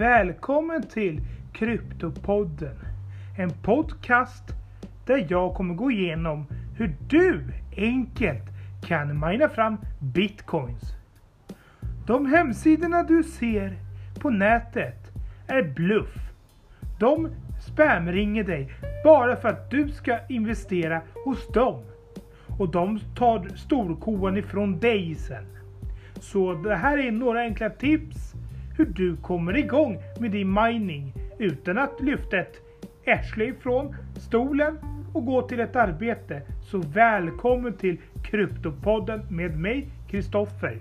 Välkommen till Kryptopodden. En podcast där jag kommer gå igenom hur du enkelt kan mina fram bitcoins. De hemsidorna du ser på nätet är bluff. De spamringer dig bara för att du ska investera hos dem. Och de tar storkovan ifrån dig sen. Så det här är några enkla tips hur du kommer igång med din mining utan att lyfta ett arsle från stolen och gå till ett arbete. Så välkommen till Kryptopodden med mig, Kristoffer.